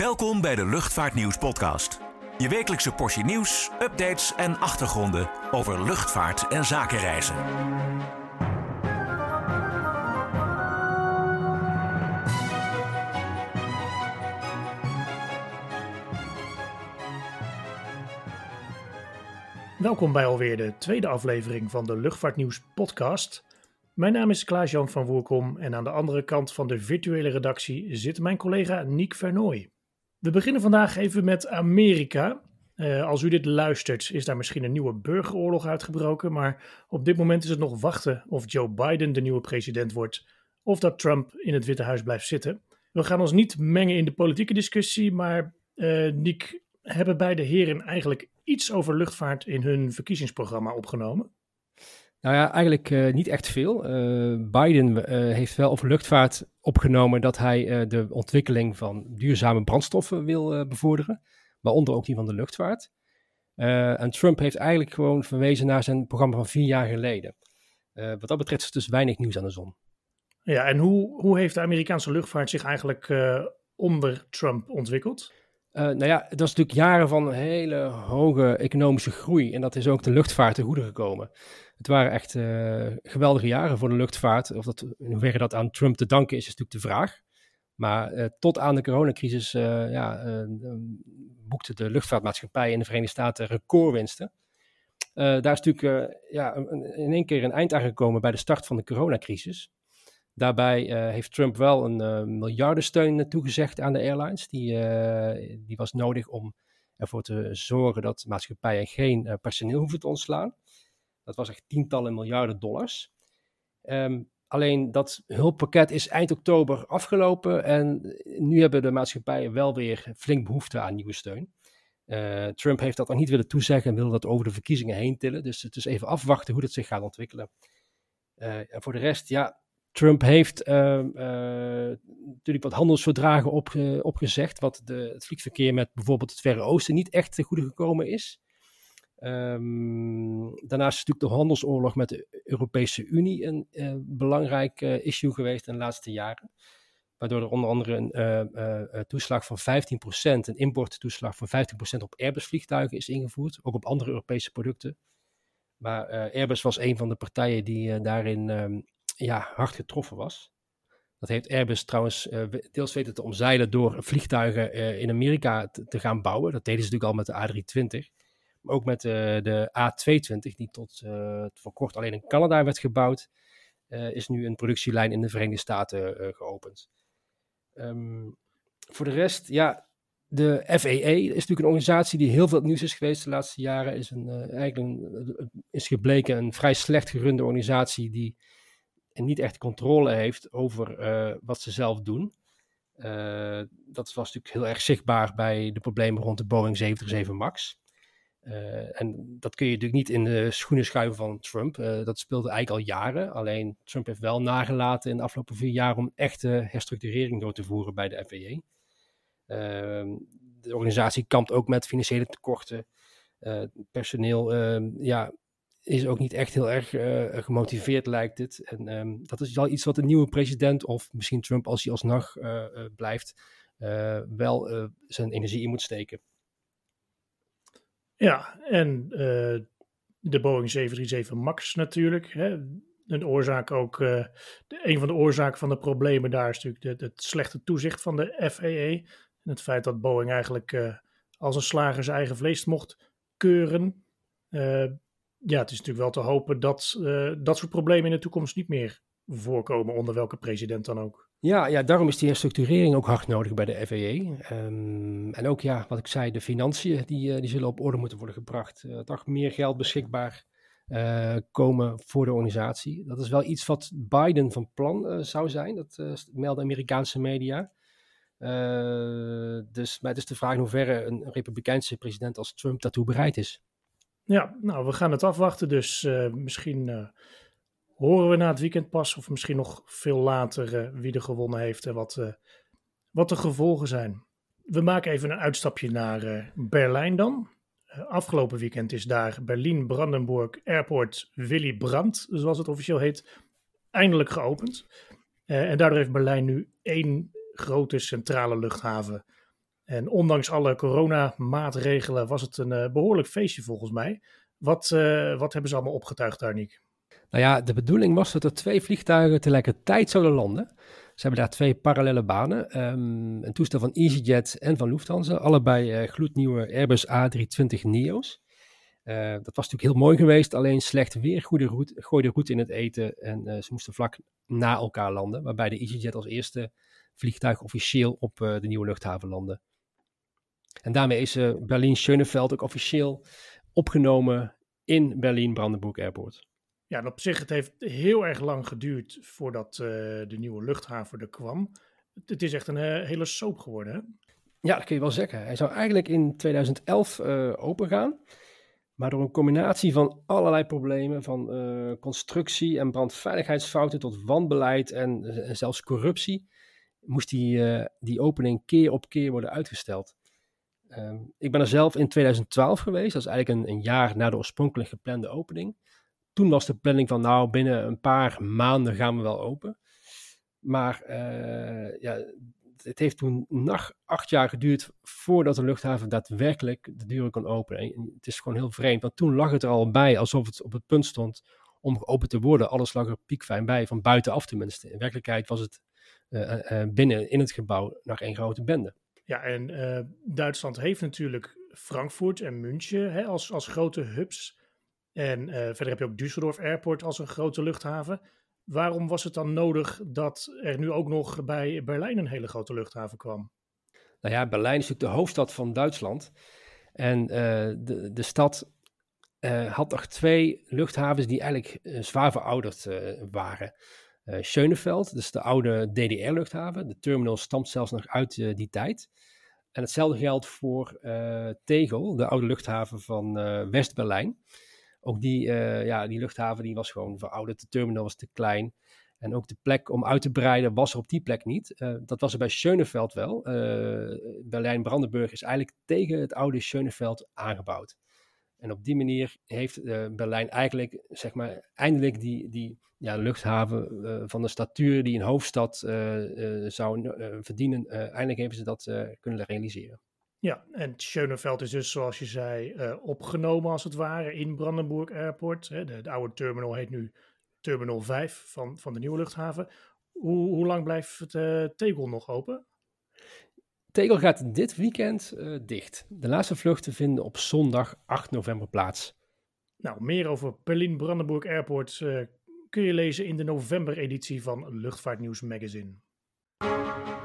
Welkom bij de Luchtvaartnieuws podcast. Je wekelijkse portie nieuws, updates en achtergronden over luchtvaart en zakenreizen. Welkom bij alweer de tweede aflevering van de Luchtvaartnieuws podcast. Mijn naam is Klaas-Jan van Woerkom en aan de andere kant van de virtuele redactie zit mijn collega Niek Vernooy. We beginnen vandaag even met Amerika. Uh, als u dit luistert, is daar misschien een nieuwe burgeroorlog uitgebroken, maar op dit moment is het nog wachten of Joe Biden de nieuwe president wordt of dat Trump in het Witte Huis blijft zitten. We gaan ons niet mengen in de politieke discussie, maar uh, hebben beide heren eigenlijk iets over luchtvaart in hun verkiezingsprogramma opgenomen? Nou ja, eigenlijk uh, niet echt veel. Uh, Biden uh, heeft wel over luchtvaart opgenomen dat hij de ontwikkeling van duurzame brandstoffen wil bevorderen, waaronder ook die van de luchtvaart. en Trump heeft eigenlijk gewoon verwezen naar zijn programma van vier jaar geleden. wat dat betreft is dus weinig nieuws aan de zon. Ja, en hoe, hoe heeft de Amerikaanse luchtvaart zich eigenlijk onder Trump ontwikkeld? Uh, nou ja, het was natuurlijk jaren van hele hoge economische groei. En dat is ook de luchtvaart ten goede gekomen. Het waren echt uh, geweldige jaren voor de luchtvaart. Of dat, in hoeverre dat aan Trump te danken is, is natuurlijk de vraag. Maar uh, tot aan de coronacrisis ja, boekte de luchtvaartmaatschappij in de Verenigde Staten recordwinsten. daar is natuurlijk ja, in één keer een eind aan gekomen bij de start van de coronacrisis. Daarbij heeft Trump wel een uh, miljardensteun toegezegd aan de airlines. Die, die was nodig om ervoor te zorgen dat maatschappijen geen personeel hoeven te ontslaan. Dat was echt tientallen miljarden dollars. Um, alleen dat hulppakket is eind oktober afgelopen en nu hebben de maatschappijen wel weer flink behoefte aan nieuwe steun. Trump heeft dat nog niet willen toezeggen en wil dat over de verkiezingen heen tillen. Dus het is even afwachten hoe dat zich gaat ontwikkelen. en voor de rest, ja, Trump heeft uh, uh, natuurlijk wat handelsverdragen op, opgezegd, wat de, het vliegverkeer met bijvoorbeeld het Verre Oosten niet echt ten goede gekomen is. Um, daarnaast is natuurlijk de handelsoorlog met de Europese Unie een eh, belangrijk issue geweest in de laatste jaren. Waardoor er onder andere een toeslag van 15%, een importtoeslag van 15% op Airbus vliegtuigen is ingevoerd, ook op andere Europese producten. Maar Airbus was een van de partijen die daarin um, ja, hard getroffen was. Dat heeft Airbus trouwens deels weten te omzeilen door vliegtuigen in Amerika te, te, gaan bouwen. Dat deden ze natuurlijk al met de A320. Ook met uh, de A220, die tot voor kort alleen in Canada werd gebouwd, is nu een productielijn in de Verenigde Staten geopend. Um, voor de rest, ja, de FAA is natuurlijk een organisatie die heel veel nieuws is geweest de laatste jaren. Is, een, eigenlijk is gebleken een vrij slecht gerunde organisatie die niet echt controle heeft over wat ze zelf doen. Dat was natuurlijk heel erg zichtbaar bij de problemen rond de Boeing 737 MAX. Uh, en dat kun je natuurlijk niet in de schoenen schuiven van Trump. dat speelde eigenlijk al jaren. Alleen Trump heeft wel nagelaten in de afgelopen vier jaar om echte herstructurering door te voeren bij de FAA. Ehm, de organisatie kampt ook met financiële tekorten. personeel ehm, ja, is ook niet echt heel erg gemotiveerd, lijkt het. En um, dat is wel iets wat de nieuwe president, of misschien Trump als hij alsnog blijft, wel zijn energie in moet steken. Ja, en de Boeing 737 MAX natuurlijk. Hè. Een oorzaak ook, de, een van de oorzaken van de problemen daar is natuurlijk het slechte toezicht van de FAA. En het feit dat Boeing eigenlijk als een slager zijn eigen vlees mocht keuren ja, het is natuurlijk wel te hopen dat dat soort problemen in de toekomst niet meer voorkomen, onder welke president dan ook. Ja, ja daarom is die herstructurering ook hard nodig bij de. Um, ehm, en ook, ja, wat ik zei, de financiën, die, uh, die zullen op orde moeten worden gebracht. Uh, toch meer geld beschikbaar komen voor de organisatie. Dat is wel iets wat Biden van plan zou zijn, dat melden Amerikaanse media. dus, maar het is de vraag in hoeverre een republikeinse president als Trump daartoe bereid is. Ja, nou, we gaan het afwachten. Dus uh, misschien uh, horen we na het weekend pas, of misschien nog veel later, uh, wie er gewonnen heeft en wat, wat de gevolgen zijn. We maken even een uitstapje naar Berlijn dan. afgelopen weekend is daar Berlin-Brandenburg Airport Willy Brandt, zoals het officieel heet, eindelijk geopend. en daardoor heeft Berlijn nu één grote centrale luchthaven En ondanks alle coronamaatregelen was het een behoorlijk feestje volgens mij. Wat, wat hebben ze allemaal opgetuigd daar, Niek? Nou ja, de bedoeling was dat er twee vliegtuigen tegelijkertijd zouden landen. Ze hebben daar twee parallele banen. Um, een toestel van EasyJet en van Lufthansa. Allebei uh, gloednieuwe Airbus A320 NEO's. Uh, dat was natuurlijk heel mooi geweest, alleen slecht weer goede route, gooide route in het eten. En uh, ze moesten vlak na elkaar landen. Waarbij de EasyJet als eerste vliegtuig officieel op de nieuwe luchthaven landde. En daarmee is Berlin-Schöneveld ook officieel opgenomen in Berlin-Brandenburg Airport. Ja, en op zich, het heeft heel erg lang geduurd voordat uh, de nieuwe luchthaven er kwam. Het is echt een uh, hele soap geworden? Ja, dat kun je wel zeggen. Hij zou eigenlijk in 2011 uh, eh, open gaan. Maar door een combinatie van allerlei problemen, van constructie en brandveiligheidsfouten tot wanbeleid en, en zelfs corruptie, moest die, die opening keer op keer worden uitgesteld. Ehm, ik ben er zelf in 2012 geweest, dat is eigenlijk een, een jaar na de oorspronkelijk geplande opening toen was de planning van nou, binnen een paar maanden gaan we wel open. Maar uh, ja, het heeft toen nog acht jaar geduurd voordat de luchthaven daadwerkelijk de deuren kon openen. En het is gewoon heel vreemd, want toen lag het er al bij alsof het op het punt stond om geopend te worden. Alles lag er piekfijn bij, van buitenaf tenminste. In werkelijkheid was het uh, uh, binnen in het gebouw nog één grote bende. Ja, en Duitsland heeft natuurlijk Frankfurt en München hè, als, als grote hubs. En uh, verder heb je ook Düsseldorf Airport als een grote luchthaven. Waarom was het dan nodig dat er nu ook nog bij Berlijn een hele grote luchthaven kwam? Nou ja, Berlijn is natuurlijk de hoofdstad van Duitsland. En uh, de, de stad uh, had nog twee luchthavens die eigenlijk zwaar verouderd waren. Schöneveld, dus de oude DDR-luchthaven. De terminal stamt zelfs nog uit die tijd. En hetzelfde geldt voor Tegel, de oude luchthaven van West-Berlijn. Ook die, uh, ja, die luchthaven die was gewoon verouderd. De terminal was te klein. En ook de plek om uit te breiden was er op die plek niet. Uh, dat was er bij Schöneveld wel. Uh, Berlijn-Brandenburg is eigenlijk tegen het oude Schöneveld aangebouwd. En op die manier heeft Berlijn eigenlijk, zeg maar, eindelijk die, die ja, luchthaven van de statuur die een hoofdstad zou verdienen, eindelijk hebben ze dat kunnen realiseren. Ja, en Schöneveld is dus, zoals je zei, uh, opgenomen als het ware in Brandenburg Airport. Hè. De, de, oude terminal heet nu Terminal 5 van, van de nieuwe luchthaven. Hoe, hoe lang blijft het uh, Tegel nog open? Tegel gaat dit weekend uh, dicht. De laatste vluchten vinden op zondag 8 november plaats. Nou, meer over Berlin-Brandenburg Airport kun je lezen in de november-editie van Luchtvaartnieuws Magazine.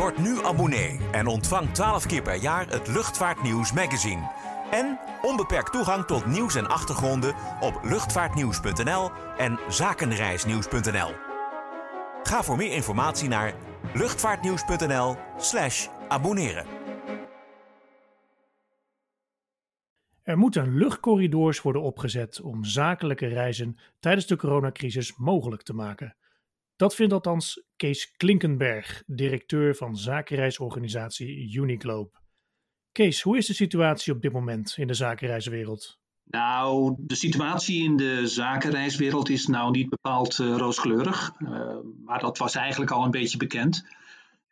Word nu abonnee en ontvang 12 keer per jaar het Luchtvaartnieuws magazine. En onbeperkt toegang tot nieuws en achtergronden op luchtvaartnieuws.nl en zakenreisnieuws.nl. Ga voor meer informatie naar luchtvaartnieuws.nl/slash abonneren. Er moeten luchtcorridors worden opgezet om zakelijke reizen tijdens de coronacrisis mogelijk te maken. Dat vindt althans Kees Klinkenberg, directeur van zakenreisorganisatie Uniglobe. Kees, hoe is de situatie op dit moment in de zakenreiswereld? Nou, de situatie in de zakenreiswereld is nou niet bepaald uh, rooskleurig, uh, maar dat was eigenlijk al een beetje bekend.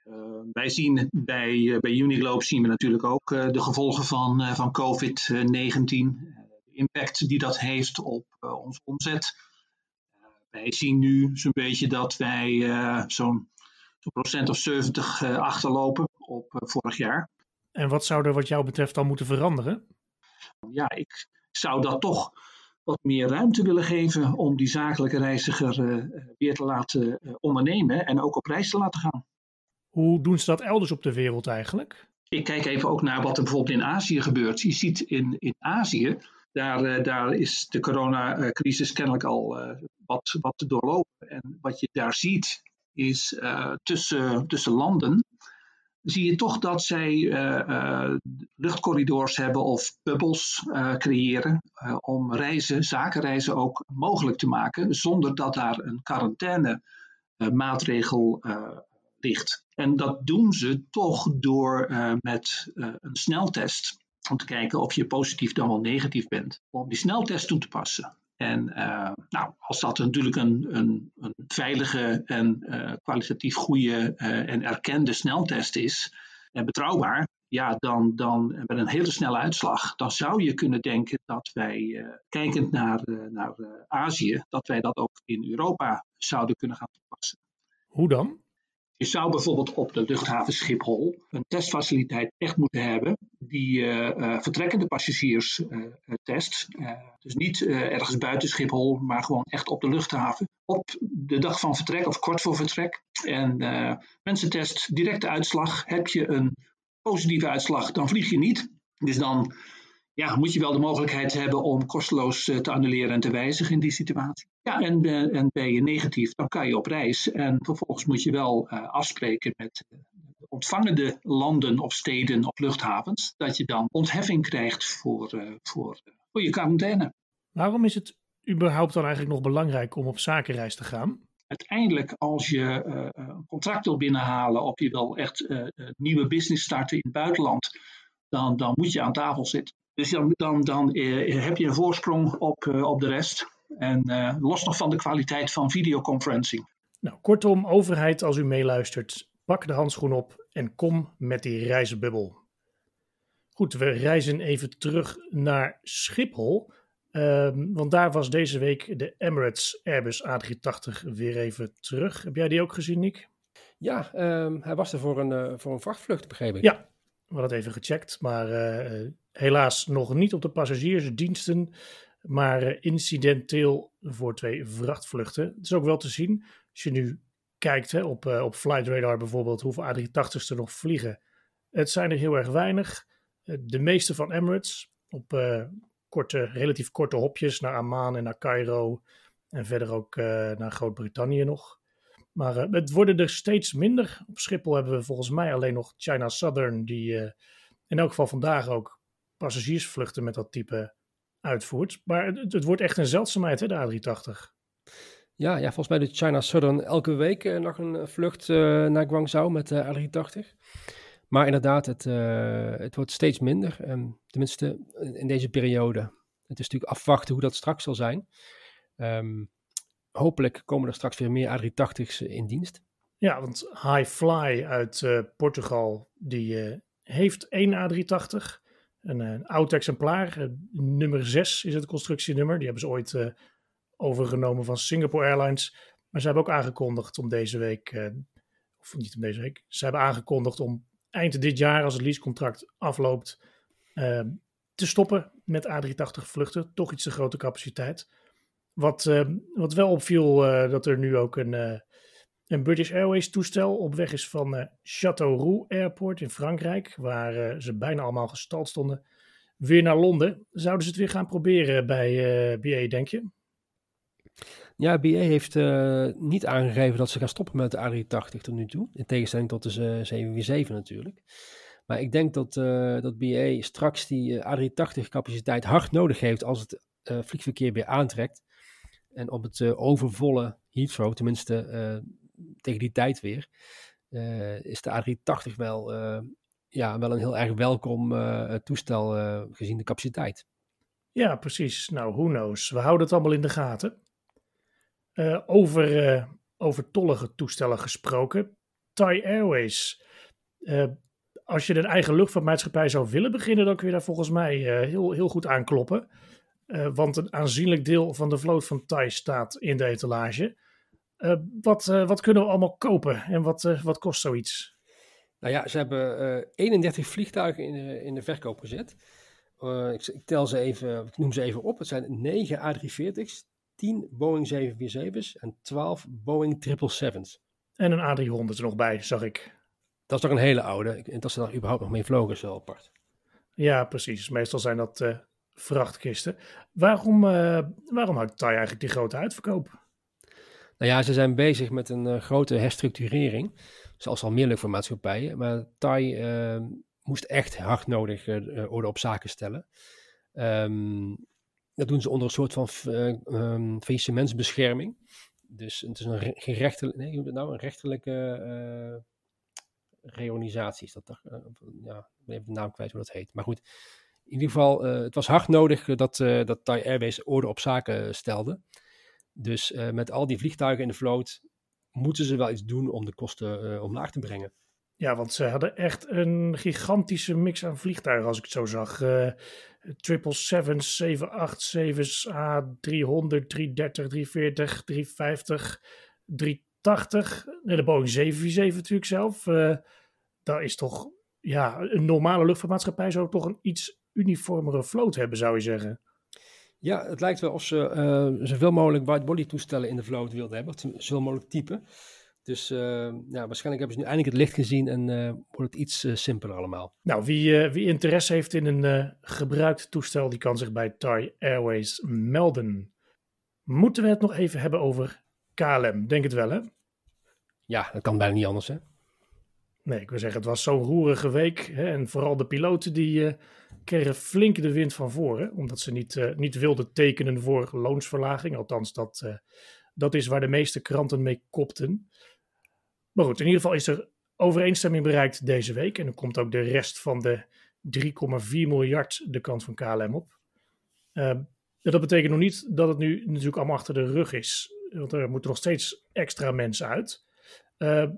Uh, wij zien bij, bij Uniglobe zien we natuurlijk ook de gevolgen van, van COVID-19, de impact die dat heeft op onze omzet, wij zien nu zo'n beetje dat wij uh, zo'n zo procent of 70 uh, eh, achterlopen op uh, vorig jaar. En wat zou er wat jou betreft dan moeten veranderen? Ja, ik zou dat toch wat meer ruimte willen geven om die zakelijke reiziger weer te laten ondernemen en ook op reis te laten gaan. Hoe doen ze dat elders op de wereld eigenlijk? Ik kijk even ook naar wat er bijvoorbeeld in Azië gebeurt. Je ziet in, in Azië, daar, daar is de coronacrisis kennelijk al wat, wat te doorlopen. En wat je daar ziet is uh, tussen, tussen landen zie je toch dat zij uh, luchtcorridors hebben of bubbels creëren om reizen, zakenreizen ook mogelijk te maken, zonder dat daar een quarantaine maatregel ligt. En dat doen ze toch door met een sneltest om te kijken of je positief dan wel negatief bent, om die sneltest toe te passen. En uh, nou, als dat natuurlijk een, een, een veilige en uh, kwalitatief goede uh, en erkende sneltest is en betrouwbaar, ja, dan, dan met een hele snelle uitslag, dan zou je kunnen denken dat wij, kijkend naar, naar Azië, dat wij dat ook in Europa zouden kunnen gaan toepassen. Hoe dan? Je zou bijvoorbeeld op de luchthaven Schiphol een testfaciliteit echt moeten hebben die uh, vertrekkende passagiers uh, test. dus niet ergens buiten Schiphol, maar gewoon echt op de luchthaven. Op de dag van vertrek of kort voor vertrek. En mensen test directe uitslag. Heb je een positieve uitslag, dan vlieg je niet. Dus dan ja, moet je wel de mogelijkheid hebben om kosteloos te annuleren en te wijzigen in die situatie. Ja, en, en ben je negatief, dan kan je op reis. En vervolgens moet je wel uh, afspreken met de ontvangende landen of steden of luchthavens, dat je dan ontheffing krijgt voor, uh, voor, uh, voor je quarantaine. Waarom is het überhaupt dan eigenlijk nog belangrijk om op zakenreis te gaan? Uiteindelijk, als je een contract wil binnenhalen of je wil echt een nieuwe business starten in het buitenland, dan, dan moet je aan tafel zitten. Dus dan, dan, dan heb je een voorsprong op, op de rest. En uh, los nog van de kwaliteit van videoconferencing. Nou, kortom, overheid, als u meeluistert, pak de handschoen op en kom met die reizenbubbel. Goed, we reizen even terug naar Schiphol. Um, want daar was deze week de Emirates Airbus A380 weer even terug. Heb jij die ook gezien, Nick? Ja, um, hij was er voor een, uh, voor een vrachtvlucht, begreep ik. Ja, we hadden het even gecheckt, maar uh, helaas nog niet op de passagiersdiensten maar uh, incidenteel voor twee vrachtvluchten. Het is ook wel te zien, als je nu kijkt hè, op, uh, op Flight Radar bijvoorbeeld, hoeveel A380's er nog vliegen. Het zijn er heel erg weinig. Uh, de meeste van Emirates op korte, relatief korte hopjes naar Amman en naar Cairo. En verder ook naar Groot-Brittannië nog. Maar het worden er steeds minder. Op Schiphol hebben we volgens mij alleen nog China Southern, die in elk geval vandaag ook passagiersvluchten met dat type uitvoert. Maar het, het wordt echt een zeldzaamheid, hè, de A380. Ja, ja, volgens mij doet China Southern elke week uh, nog een eh, vlucht uh, naar Guangzhou met de A380. Maar inderdaad, het, het wordt steeds minder. Um, tenminste, in deze periode. Het is natuurlijk afwachten hoe dat straks zal zijn. Um, hopelijk komen er straks weer meer A380's in dienst. Ja, want High Fly uit Portugal, die heeft één A380 een, een oud exemplaar. Uh, nummer 6 is het constructienummer. Die hebben ze ooit uh, overgenomen van Singapore Airlines. Maar ze hebben ook aangekondigd om deze week, of niet om deze week, ze hebben aangekondigd om eind dit jaar, als het leasecontract afloopt, te stoppen met A380 vluchten. Toch iets te grote capaciteit. Wat, wat wel opviel, dat er nu ook een een British Airways toestel op weg is van uh, Châteauroux Airport in Frankrijk, waar uh, ze bijna allemaal gestald stonden, weer naar Londen. Zouden ze het weer gaan proberen bij eh, BA, denk je? Ja, BA heeft niet aangegeven dat ze gaan stoppen met de A380 tot nu toe, in tegenstelling tot de 747 natuurlijk. Maar ik denk dat, dat BA straks die A380 capaciteit hard nodig heeft als het vliegverkeer weer aantrekt. En op het overvolle Heathrow, tenminste tegen die tijd weer, uh, is de A380 wel, uh, ja, wel een heel erg welkom uh, toestel gezien de capaciteit. Ja, precies. Nou, who knows. We houden het allemaal in de gaten. over, over tollige toestellen gesproken. Thai Airways. als je een eigen luchtvaartmaatschappij zou willen beginnen, dan kun je daar volgens mij heel, heel goed aankloppen. want een aanzienlijk deel van de vloot van Thai staat in de etalage. Uh, wat, uh, wat kunnen we allemaal kopen en wat, uh, wat kost zoiets? Nou ja, ze hebben 31 vliegtuigen in de, in de verkoop gezet. Ik, ik, tel ze even, ik noem ze even op. Het zijn 9 A340's, 10 Boeing 747's en 12 Boeing 777's. En een A300 er nog bij, zag ik. Dat is toch een hele oude. En dat ze daar überhaupt nog mee vlogen is wel apart. Ja, precies. Meestal zijn dat vrachtkisten. Waarom, waarom houdt Thai eigenlijk die grote uitverkoop? Nou ja, ze zijn bezig met een uh, grote herstructurering. Zoals al meer luchtvaartmaatschappijen. Maar Thai uh, moest echt hard nodig uh, orde op zaken stellen. Um, dat doen ze onder een soort van um, faillissementsbescherming. Dus het is een gerechtelijke, nee, nou, een rechterlijke reorganisatie. Is dat ja, ik ben even de naam kwijt hoe dat heet. Maar goed, in ieder geval, het was hard nodig dat, dat Thai Airways orde op zaken stelde. Dus uh, met al die vliegtuigen in de vloot moeten ze wel iets doen om de kosten uh, omlaag te brengen. Ja, want ze hadden echt een gigantische mix aan vliegtuigen, als ik het zo zag. Uh, 777's, 787's, A300, 330, 340, 350, 380. En de Boeing 747 natuurlijk zelf. Dat is toch, ja, een normale luchtvaartmaatschappij zou toch een iets uniformere vloot hebben, zou je zeggen. Ja, het lijkt wel of ze uh, zoveel mogelijk whitebody toestellen in de vloot wilden hebben. Zoveel mogelijk typen. Dus uh, ja, waarschijnlijk hebben ze nu eindelijk het licht gezien en uh, wordt het iets simpeler allemaal. Nou, wie, wie interesse heeft in een gebruikt toestel, die kan zich bij Thai Airways melden. Moeten we het nog even hebben over KLM? Denk het wel, hè? Ja, dat kan bijna niet anders, hè? Nee, ik wil zeggen, het was zo'n roerige week. Hè, en vooral de piloten die kregen flink de wind van voren. Omdat ze niet, uh, niet wilden tekenen voor loonsverlaging. Althans, dat, uh, dat is waar de meeste kranten mee kopten. Maar goed, in ieder geval is er overeenstemming bereikt deze week. En dan komt ook de rest van de 3,4 miljard de kant van KLM op. Uh, dat betekent nog niet dat het nu natuurlijk allemaal achter de rug is. Want er moeten nog steeds extra mensen uit.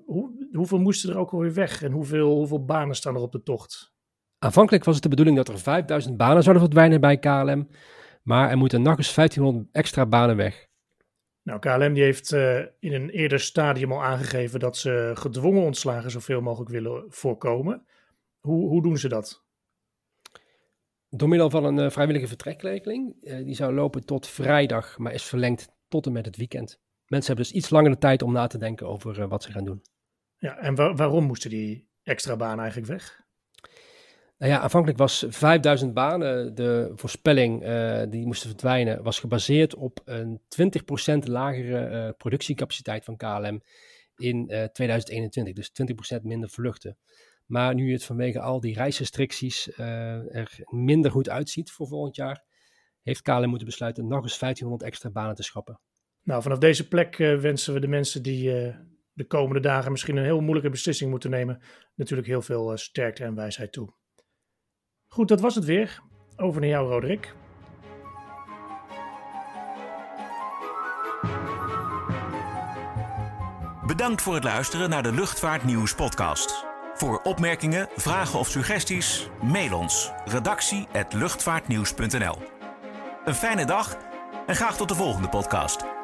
Hoe, hoeveel moesten er ook alweer weg en hoeveel, hoeveel banen staan er op de tocht? Aanvankelijk was het de bedoeling dat er 5000 banen zouden verdwijnen bij KLM, maar er moeten nog eens 1500 extra banen weg. Nou, KLM die heeft uh, in een eerder stadium al aangegeven dat ze gedwongen ontslagen zoveel mogelijk willen voorkomen. Hoe, hoe doen ze dat? Door middel van een uh, vrijwillige vertrekregeling. Die zou lopen tot vrijdag, maar is verlengd tot en met het weekend. Mensen hebben dus iets langer de tijd om na te denken over wat ze gaan doen. Ja, en wa waarom moesten die extra banen eigenlijk weg? Nou ja, aanvankelijk was 5000 banen, de voorspelling uh, die moesten verdwijnen, was gebaseerd op een 20% lagere uh, productiecapaciteit van KLM in uh, eh, 2021. Dus 20% minder vluchten. Maar nu het vanwege al die reisrestricties er minder goed uitziet voor volgend jaar, heeft KLM moeten besluiten nog eens 1500 extra banen te schrappen. Nou, vanaf deze plek wensen we de mensen die de komende dagen misschien een heel moeilijke beslissing moeten nemen, natuurlijk heel veel sterkte en wijsheid toe. Goed, dat was het weer. Over naar jou, Roderick. Bedankt voor het luisteren naar de Luchtvaartnieuws podcast. Voor opmerkingen, vragen of suggesties, mail ons redactie@luchtvaartnieuws.nl. Een fijne dag en graag tot de volgende podcast.